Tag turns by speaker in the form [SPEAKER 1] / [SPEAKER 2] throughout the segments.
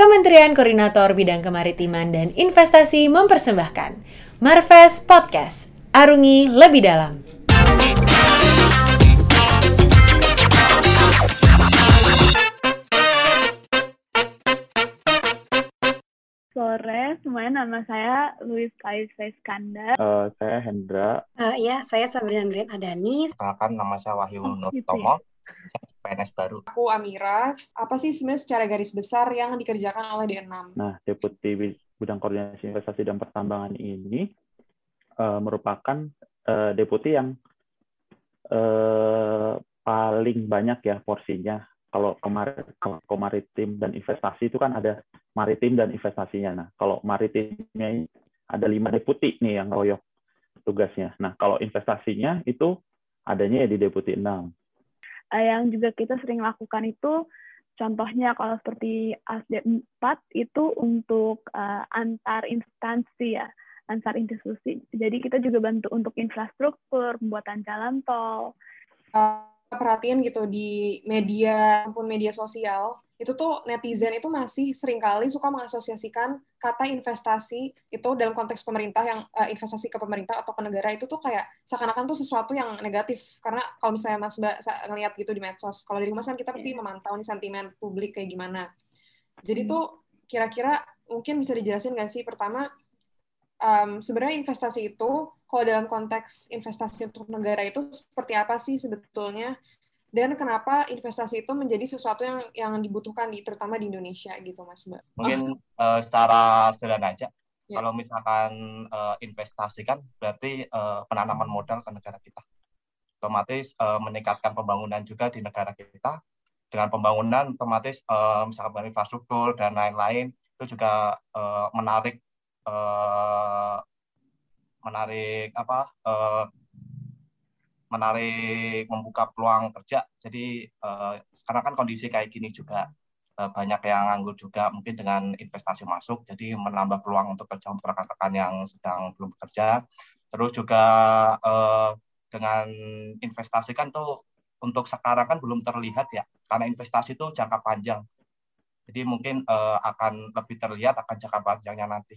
[SPEAKER 1] Kementerian Koordinator Bidang Kemaritiman dan Investasi mempersembahkan Marves Podcast. Arungi lebih dalam.
[SPEAKER 2] sore, semuanya nama saya Luis Kaisa Iskandar.
[SPEAKER 3] Uh, saya Hendra.
[SPEAKER 4] Uh, ya, saya Sabrina Nuril Adani.
[SPEAKER 5] Perkenalkan, nama saya Wahyu oh, PNS baru.
[SPEAKER 6] Aku Amira. Apa sih sebenarnya secara garis besar yang dikerjakan oleh D6?
[SPEAKER 3] Nah, Deputi Bidang Koordinasi Investasi dan Pertambangan ini uh, merupakan uh, deputi yang uh, paling banyak ya porsinya kalau kemarin kalau maritim dan investasi itu kan ada maritim dan investasinya. Nah, kalau maritimnya ada lima deputi nih yang royok tugasnya. Nah, kalau investasinya itu adanya ya di deputi 6.
[SPEAKER 2] Eh, yang juga kita sering lakukan itu contohnya kalau seperti ASDM 4 itu untuk uh, antar instansi ya, antar institusi. Jadi kita juga bantu untuk infrastruktur, pembuatan jalan tol.
[SPEAKER 6] Uh perhatian gitu di media maupun media sosial itu tuh netizen itu masih sering kali suka mengasosiasikan kata investasi itu dalam konteks pemerintah yang uh, investasi ke pemerintah atau ke negara itu tuh kayak seakan-akan tuh sesuatu yang negatif karena kalau misalnya Mas Mbak ngelihat gitu di medsos kalau dari Mas kan kita pasti yeah. memantau nih sentimen publik kayak gimana jadi hmm. tuh kira-kira mungkin bisa dijelasin nggak sih pertama um, sebenarnya investasi itu kalau dalam konteks investasi untuk negara itu seperti apa sih sebetulnya dan kenapa investasi itu menjadi sesuatu yang yang dibutuhkan di terutama di Indonesia gitu Mas Mbak.
[SPEAKER 5] Mungkin oh. uh, secara sederhana aja. Ya. Kalau misalkan uh, investasi kan berarti uh, penanaman modal ke negara kita. Otomatis uh, meningkatkan pembangunan juga di negara kita. Dengan pembangunan otomatis uh, misalkan infrastruktur dan lain-lain itu juga uh, menarik uh, menarik apa uh, menarik membuka peluang kerja. Jadi uh, sekarang kan kondisi kayak gini juga uh, banyak yang nganggur juga mungkin dengan investasi masuk, jadi menambah peluang untuk kerja untuk rekan-rekan yang sedang belum bekerja. Terus juga uh, dengan investasi kan tuh untuk sekarang kan belum terlihat ya, karena investasi itu jangka panjang. Jadi mungkin uh, akan lebih terlihat akan jangka panjangnya nanti.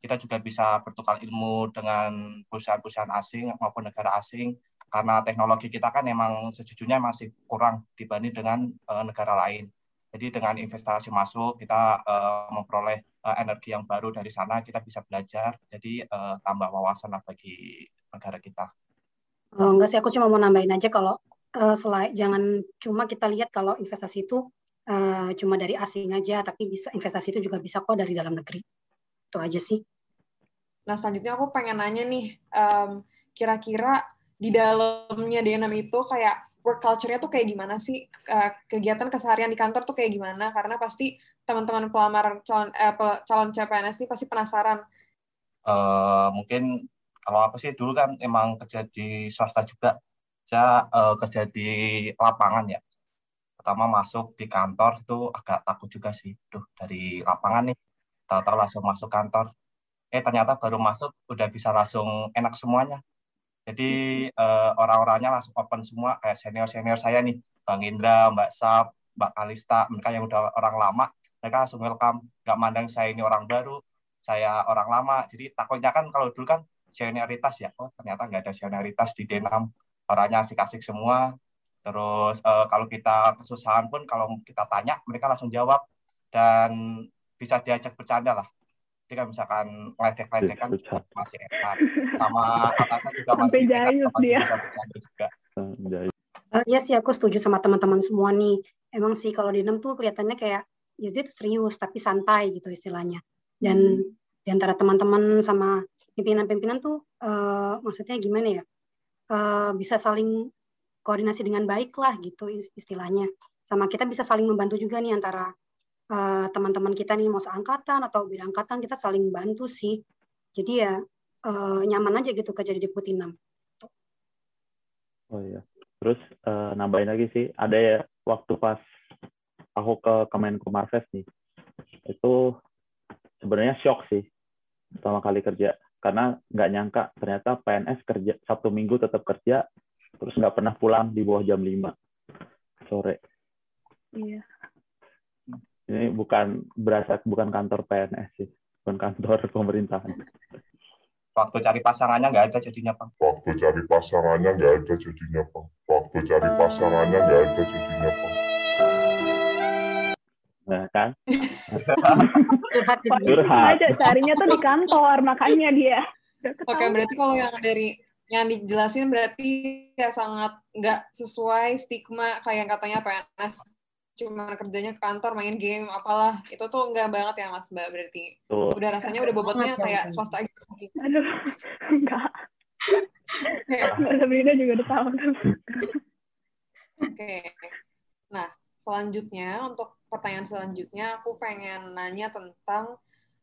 [SPEAKER 5] Kita juga bisa bertukar ilmu dengan perusahaan-perusahaan asing maupun negara asing karena teknologi kita kan memang sejujurnya masih kurang dibanding dengan uh, negara lain. Jadi dengan investasi masuk kita uh, memperoleh uh, energi yang baru dari sana, kita bisa belajar. Jadi uh, tambah wawasan lah bagi negara kita.
[SPEAKER 4] Oh, enggak sih, aku cuma mau nambahin aja kalau uh, selain jangan cuma kita lihat kalau investasi itu uh, cuma dari asing aja, tapi bisa investasi itu juga bisa kok dari dalam negeri. Itu aja sih.
[SPEAKER 6] Nah selanjutnya aku pengen nanya nih, um, kira-kira di dalamnya D6 itu kayak work culture-nya tuh kayak gimana sih kegiatan keseharian di kantor tuh kayak gimana karena pasti teman-teman pelamar calon eh, calon CPNS ini pasti penasaran.
[SPEAKER 5] Uh, mungkin kalau aku sih dulu kan emang kerja di swasta juga, saya uh, kerja di lapangan ya. Pertama masuk di kantor itu agak takut juga sih, tuh dari lapangan nih, tahu-tahu langsung masuk kantor. Eh ternyata baru masuk udah bisa langsung enak semuanya jadi uh, orang-orangnya langsung open semua kayak senior-senior saya nih, Bang Indra, Mbak Sap, Mbak Kalista, mereka yang udah orang lama, mereka langsung welcome, nggak mandang saya ini orang baru, saya orang lama. Jadi takutnya kan kalau dulu kan senioritas ya, oh ternyata nggak ada senioritas di D6, orangnya asik-asik semua. Terus uh, kalau kita kesusahan pun kalau kita tanya mereka langsung jawab dan bisa diajak bercanda lah jadi kan misalkan ngeledek-ledek kan masih enak. Sama atasan juga masih enak, masih dia. bisa bercanda juga.
[SPEAKER 4] Uh, ya sih aku setuju sama teman-teman semua nih. Emang sih kalau di enam tuh kelihatannya kayak ya dia tuh serius tapi santai gitu istilahnya. Dan hmm. di antara teman-teman sama pimpinan-pimpinan tuh uh, maksudnya gimana ya? Uh, bisa saling koordinasi dengan baik lah gitu istilahnya. Sama kita bisa saling membantu juga nih antara eh, teman-teman kita nih mau seangkatan atau beda angkatan kita saling bantu sih. Jadi ya uh, nyaman aja gitu kerja di Deputi 6.
[SPEAKER 3] Oh iya. Terus uh, nambahin lagi sih, ada ya waktu pas aku ke Kemenko Marves nih, itu sebenarnya shock sih pertama kali kerja karena nggak nyangka ternyata PNS kerja satu minggu tetap kerja terus nggak pernah pulang di bawah jam 5 sore.
[SPEAKER 2] Iya
[SPEAKER 3] Ini bukan berasa bukan kantor PNS sih, bukan kantor pemerintahan.
[SPEAKER 5] Waktu cari pasangannya nggak ada jadinya, Bang.
[SPEAKER 7] Waktu cari pasangannya nggak ada jadinya, Bang. Waktu cari pasangannya nggak ada jadinya, Bang.
[SPEAKER 3] Nah, kan?
[SPEAKER 4] Curhat jadi.
[SPEAKER 3] Curhat.
[SPEAKER 2] aja carinya tuh di kantor makanya dia
[SPEAKER 6] Oke, berarti kalau yang dari yang dijelasin berarti ya sangat nggak sesuai stigma kayak yang katanya PNS cuma kerjanya ke kantor main game apalah itu tuh nggak banget ya mas mbak berarti
[SPEAKER 3] Tuh.
[SPEAKER 6] udah rasanya udah bobotnya
[SPEAKER 4] Banget ya,
[SPEAKER 6] kayak swasta gitu
[SPEAKER 2] aduh enggak Mbak Sabrina juga udah tahu
[SPEAKER 6] Oke. Nah, selanjutnya untuk pertanyaan selanjutnya aku pengen nanya tentang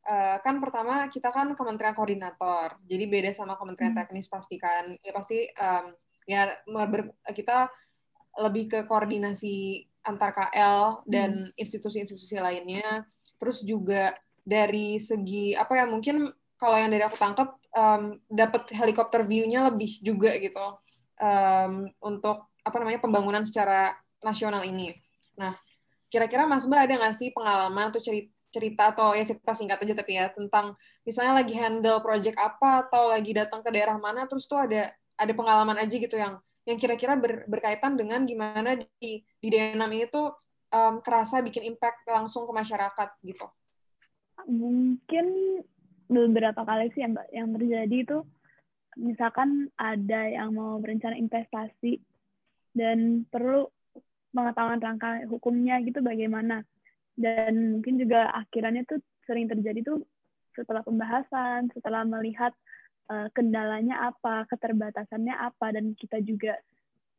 [SPEAKER 6] eh, kan pertama kita kan kementerian koordinator. Jadi beda sama kementerian
[SPEAKER 2] Hmm.
[SPEAKER 6] teknis pastikan. Ya pasti em, ya ber- kita lebih ke koordinasi antar KL dan institusi-institusi lainnya. Terus juga dari segi apa ya mungkin kalau yang dari aku tangkap em, dapat helikopter view-nya lebih juga gitu em, untuk apa namanya pembangunan secara nasional ini. Nah, kira-kira Mas Mbak ada nggak sih pengalaman atau cerita, cerita atau ya cerita singkat aja tapi ya tentang misalnya lagi handle project apa atau lagi datang ke daerah mana terus tuh ada ada pengalaman aja gitu yang yang kira-kira ber- berkaitan dengan gimana di di D6 ini tuh em, kerasa bikin impact langsung ke masyarakat gitu.
[SPEAKER 2] mungkin beberapa kali sih ya mbak yang terjadi itu misalkan ada yang mau berencana investasi dan perlu pengetahuan rangka hukumnya gitu bagaimana dan mungkin juga akhirannya tuh sering terjadi tuh setelah pembahasan setelah melihat eh, kendalanya apa keterbatasannya apa dan kita juga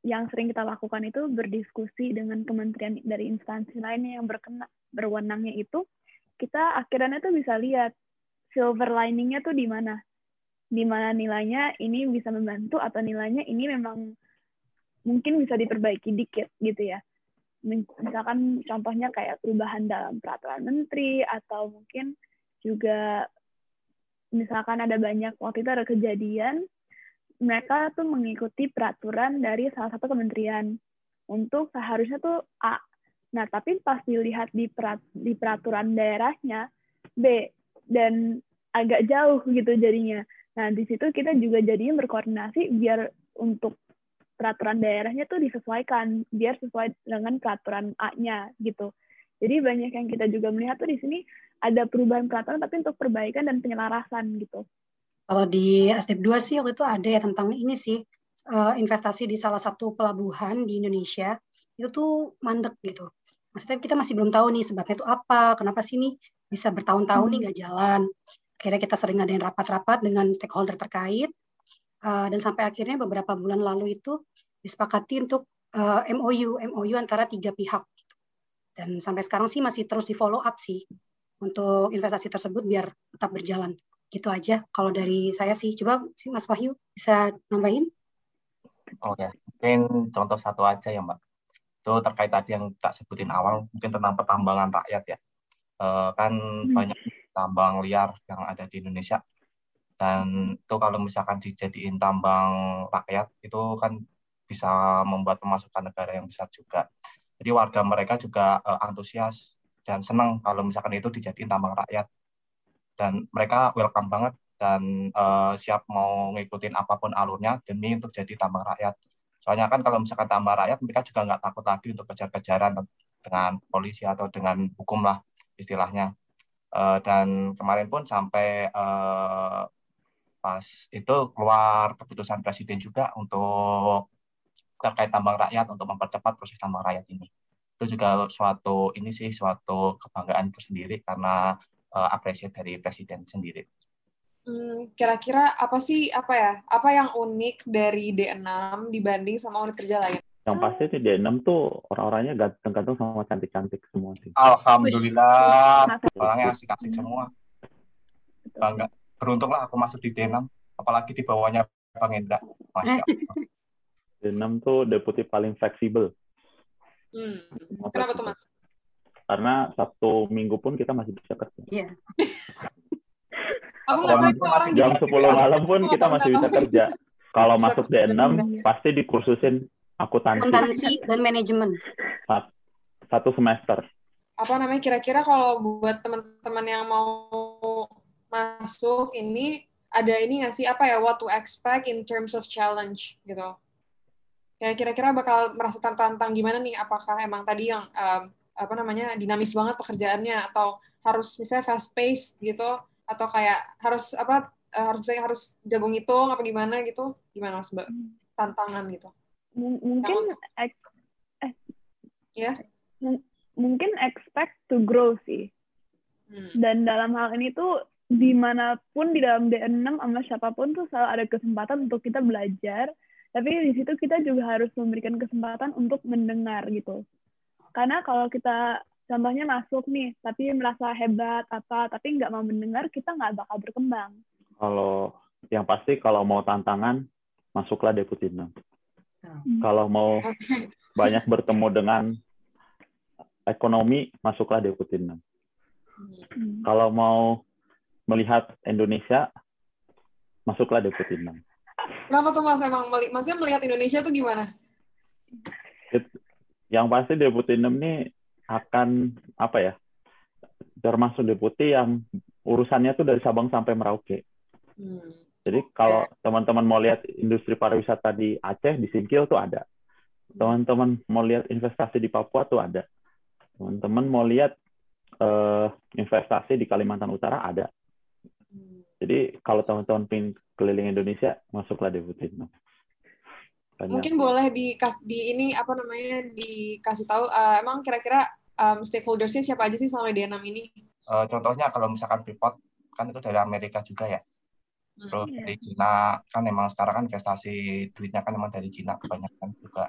[SPEAKER 2] yang sering kita lakukan itu berdiskusi dengan kementerian dari instansi lainnya yang berkena berwenangnya itu kita akhirnya tuh bisa lihat silver liningnya tuh di mana. Di mana nilainya ini bisa membantu atau nilainya ini memang mungkin bisa diperbaiki dikit gitu ya. Misalkan contohnya kayak perubahan dalam peraturan menteri atau mungkin juga misalkan ada banyak waktu itu ada kejadian mereka tuh mengikuti peraturan dari salah satu kementerian untuk seharusnya tuh A Nah, tapi pas dilihat di, perat, di peraturan daerahnya B dan agak jauh gitu jadinya. Nah, di situ kita juga jadinya berkoordinasi biar untuk peraturan daerahnya tuh disesuaikan biar sesuai dengan peraturan A-nya gitu. Jadi banyak yang kita juga melihat tuh di sini ada perubahan peraturan tapi untuk perbaikan dan penyelarasan gitu.
[SPEAKER 4] Kalau di SDP 2 sih waktu itu ada ya tentang ini sih eh, investasi di salah satu pelabuhan di Indonesia itu tuh mandek gitu. Maksudnya kita masih belum tahu nih sebabnya itu apa, kenapa sih nih bisa bertahun-tahun nih nggak jalan. Akhirnya kita sering ngadain rapat-rapat dengan stakeholder terkait eh, dan sampai akhirnya beberapa bulan lalu itu disepakati untuk eh, MOU, MOU antara tiga pihak. gitu. Dan sampai sekarang sih masih terus di follow up sih untuk investasi tersebut biar tetap berjalan gitu aja kalau dari saya sih coba si Mas Wahyu bisa nambahin
[SPEAKER 5] Oke, mungkin contoh satu aja ya Mbak. Itu terkait tadi yang tak sebutin awal, mungkin tentang pertambangan rakyat ya. Eh, kan banyak tambang liar yang ada di Indonesia. Dan itu kalau misalkan dijadiin tambang rakyat, itu kan bisa membuat pemasukan negara yang besar juga. Jadi warga mereka juga eh, antusias dan senang kalau misalkan itu dijadiin tambang rakyat. Dan mereka welcome banget dan eh, siap mau ngikutin apa pun alurnya demi untuk jadi tambang rakyat. Soalnya kan kalau misalkan tambang rakyat, mereka juga nggak takut lagi untuk kejar-kejaran dengan polisi atau dengan hukum lah istilahnya. Eh, dan kemarin pun sampai eh, pas itu keluar keputusan presiden juga untuk terkait tambang rakyat untuk mempercepat proses tambang rakyat ini. Itu juga suatu ini sih suatu kebanggaan tersendiri karena eh, apresiasi dari presiden sendiri.
[SPEAKER 6] Hmm, kira-kira apa sih apa ya? Apa yang unik dari D6 dibanding sama unit kerja lain?
[SPEAKER 3] Yang pasti di D6 tuh orang-orangnya ganteng-ganteng sama cantik-cantik semua sih.
[SPEAKER 5] Alhamdulillah, orangnya asik-asik semua. Bangga. Beruntunglah aku masuk di D6, apalagi di bawahnya Bang. Masya Allah.
[SPEAKER 3] D6 tuh deputi paling fleksibel.
[SPEAKER 6] Hmm. Kenapa tuh mas?
[SPEAKER 3] Karena Sabtu Minggu pun kita masih bisa kerja.
[SPEAKER 4] Iya.
[SPEAKER 6] Aku nggak tahu
[SPEAKER 5] Orang
[SPEAKER 3] Jam. 10 malam pun kita masih bisa kerja. Kalau masuk
[SPEAKER 6] kerja
[SPEAKER 3] D6
[SPEAKER 6] bener-bener.
[SPEAKER 3] pasti dikursusin akuntansi
[SPEAKER 4] akuntansi dan manajemen
[SPEAKER 3] satu semester.
[SPEAKER 6] apa namanya kira-kira kalau buat teman-teman yang mau masuk ini ada ini nggak sih apa ya what to expect in terms of challenge gitu kayak kira-kira bakal merasa tertantang gimana nih? Apakah emang tadi yang um, apa namanya dinamis banget pekerjaannya? Atau harus misalnya fast pace gitu? Atau kayak harus apa uh, harus misalnya harus jago ngitung apa gimana gitu? Gimana mas mbak? Tantangan gitu.
[SPEAKER 2] M- mungkin eh,
[SPEAKER 6] ya?
[SPEAKER 2] mungkin expect to grow sih.
[SPEAKER 6] Hmm.
[SPEAKER 2] dan dalam hal ini tuh di mana pun di dalam D6 sama siapa pun tuh selalu ada kesempatan untuk kita belajar tapi di situ kita juga harus memberikan kesempatan untuk mendengar gitu karena kalau kita contohnya masuk nih tapi merasa hebat apa tapi nggak mau mendengar kita nggak bakal berkembang
[SPEAKER 3] Kalau yang pasti kalau mau tantangan masuklah deputi 6.
[SPEAKER 4] Hmm.
[SPEAKER 3] Kalau mau banyak bertemu dengan ekonomi masuklah deputi 6.
[SPEAKER 2] Hmm.
[SPEAKER 3] Kalau mau melihat Indonesia masuklah deputi 6.
[SPEAKER 6] Kenapa tuh mas emang meli- maksudnya melihat Indonesia tuh gimana
[SPEAKER 3] Yang pasti deputi 6 ini akan apa ya? Termasuk deputi yang urusannya tuh dari Sabang sampai Merauke.
[SPEAKER 6] hmm.
[SPEAKER 3] Jadi kalau teman-teman mau lihat industri pariwisata di Aceh, di Singkil tuh ada. Teman-teman mau lihat investasi di Papua tuh ada. Teman-teman mau lihat eh, investasi di Kalimantan Utara ada.
[SPEAKER 6] Hmm.
[SPEAKER 3] Jadi kalau teman-teman pengen keliling Indonesia, masuklah di Butino. Banyak.
[SPEAKER 6] mungkin boleh di di ini apa namanya dikasih tahu eh, emang kira-kira um, stakeholdersnya siapa aja sih selama D6 ini
[SPEAKER 5] Eh, contohnya kalau misalkan Freeport kan itu dari Amerika juga ya.
[SPEAKER 6] Hmm.
[SPEAKER 5] Terus
[SPEAKER 2] Iya.
[SPEAKER 5] dari Cina kan emang sekarang kan investasi duitnya kan emang dari Cina kebanyakan juga.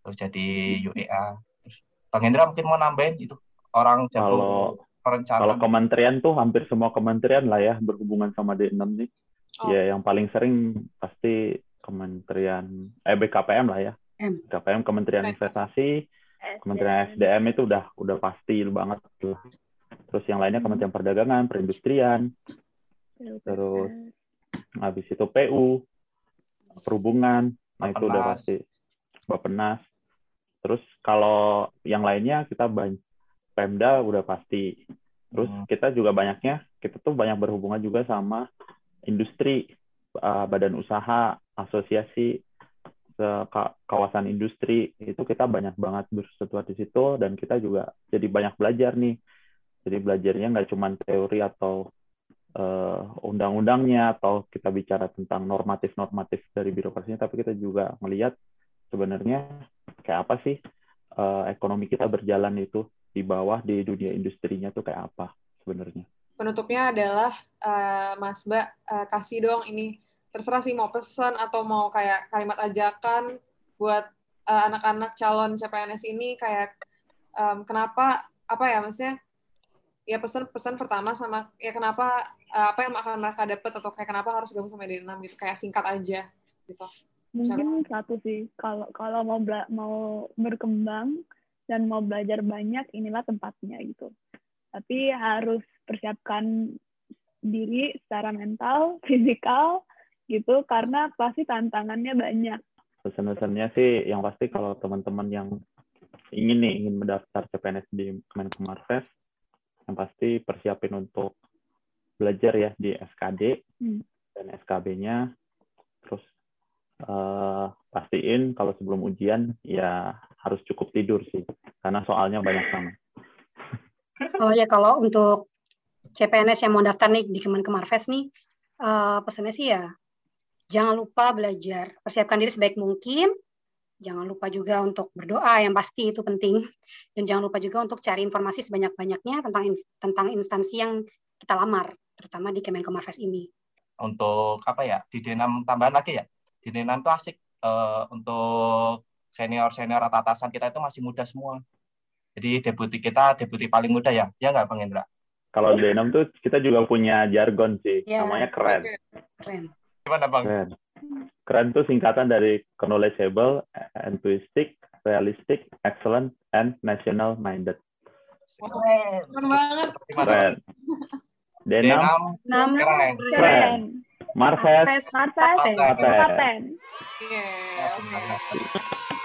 [SPEAKER 5] Terus jadi UEA. Terus Bang Hendra mungkin mau nambahin itu orang jago
[SPEAKER 3] Kalau-
[SPEAKER 5] perencanaan.
[SPEAKER 3] Kalau kementerian tuh hampir semua kementerian lah ya berhubungan sama D6 nih.
[SPEAKER 6] Oh.
[SPEAKER 3] Ya yang paling sering pasti Kementerian eh BKPM lah ya.
[SPEAKER 4] M.
[SPEAKER 3] BKPM Kementerian. Investasi, Kementerian SDM itu udah udah pasti banget lah. Terus yang lainnya Kementerian Perdagangan, Perindustrian, Terus habis itu PU, perhubungan, nah itu udah pasti Bapenas. Terus kalau yang lainnya kita banyak Pemda udah pasti. Terus
[SPEAKER 5] Hmm.
[SPEAKER 3] kita juga banyaknya kita tuh banyak berhubungan juga sama industri, uh, badan usaha, asosiasi kawasan industri itu kita banyak banget bersetua di situ dan kita juga jadi banyak belajar nih. Jadi belajarnya nggak cuma teori atau eh, undang-undangnya atau kita bicara tentang normatif-normatif dari birokrasinya, tapi kita juga melihat sebenarnya kayak apa sih eh, ekonomi kita berjalan itu di bawah di dunia industrinya tuh kayak apa sebenarnya.
[SPEAKER 6] penutupnya adalah eh, Mas Mbak eh, kasih dong ini terserah sih mau pesan atau mau kayak kalimat ajakan buat eh, anak-anak calon CPNS ini kayak em, kenapa apa ya maksudnya ya pesan-pesan pertama sama ya kenapa eh, apa yang akan mereka dapat atau kayak kenapa harus gabung sama D6 gitu kayak singkat aja gitu.
[SPEAKER 2] mungkin satu sih kalau kalau mau bela- mau berkembang dan mau belajar banyak inilah tempatnya gitu. Tapi harus persiapkan diri secara mental fisikal gitu karena pasti tantangannya banyak.
[SPEAKER 3] Pesan-pesannya sih yang pasti kalau teman-teman yang ingin nih ingin mendaftar CPNS di Kemenkomarves yang pasti persiapin untuk belajar ya di SKD
[SPEAKER 2] Hmm.
[SPEAKER 3] dan SKB-nya terus eh, pastiin kalau sebelum ujian ya harus cukup tidur sih karena soalnya banyak banget.
[SPEAKER 4] Oh ya kalau untuk CPNS yang mau daftar nih di Kemenkemarves nih, eh, pesannya sih ya jangan lupa belajar, persiapkan diri sebaik mungkin. Jangan lupa juga untuk berdoa yang pasti itu penting. Dan jangan lupa juga untuk cari informasi sebanyak-banyaknya tentang in- tentang instansi yang kita lamar, terutama di Kemenkemarves ini.
[SPEAKER 5] untuk apa ya di D6 tambahan lagi ya di D6 itu asik eh, untuk senior senior atau atasan kita itu masih muda semua jadi debuti kita debuti paling muda ya ya nggak bang Indra
[SPEAKER 3] Kalau D6 tuh kita juga punya jargon sih,
[SPEAKER 4] Ya.
[SPEAKER 3] namanya keren.
[SPEAKER 4] Keren.
[SPEAKER 5] gimana bang
[SPEAKER 3] Keren. Keren tuh singkatan dari knowledgeable, enthusiastic, realistic, excellent, and national minded.
[SPEAKER 6] Keren banget.
[SPEAKER 5] gimana
[SPEAKER 3] Keren. D6,
[SPEAKER 5] D6
[SPEAKER 4] Nama
[SPEAKER 5] Keren.
[SPEAKER 3] Keren. Marves,
[SPEAKER 4] Marves
[SPEAKER 2] Martes
[SPEAKER 5] Martes.
[SPEAKER 2] Marten
[SPEAKER 6] Iya. oke.
[SPEAKER 5] Keren.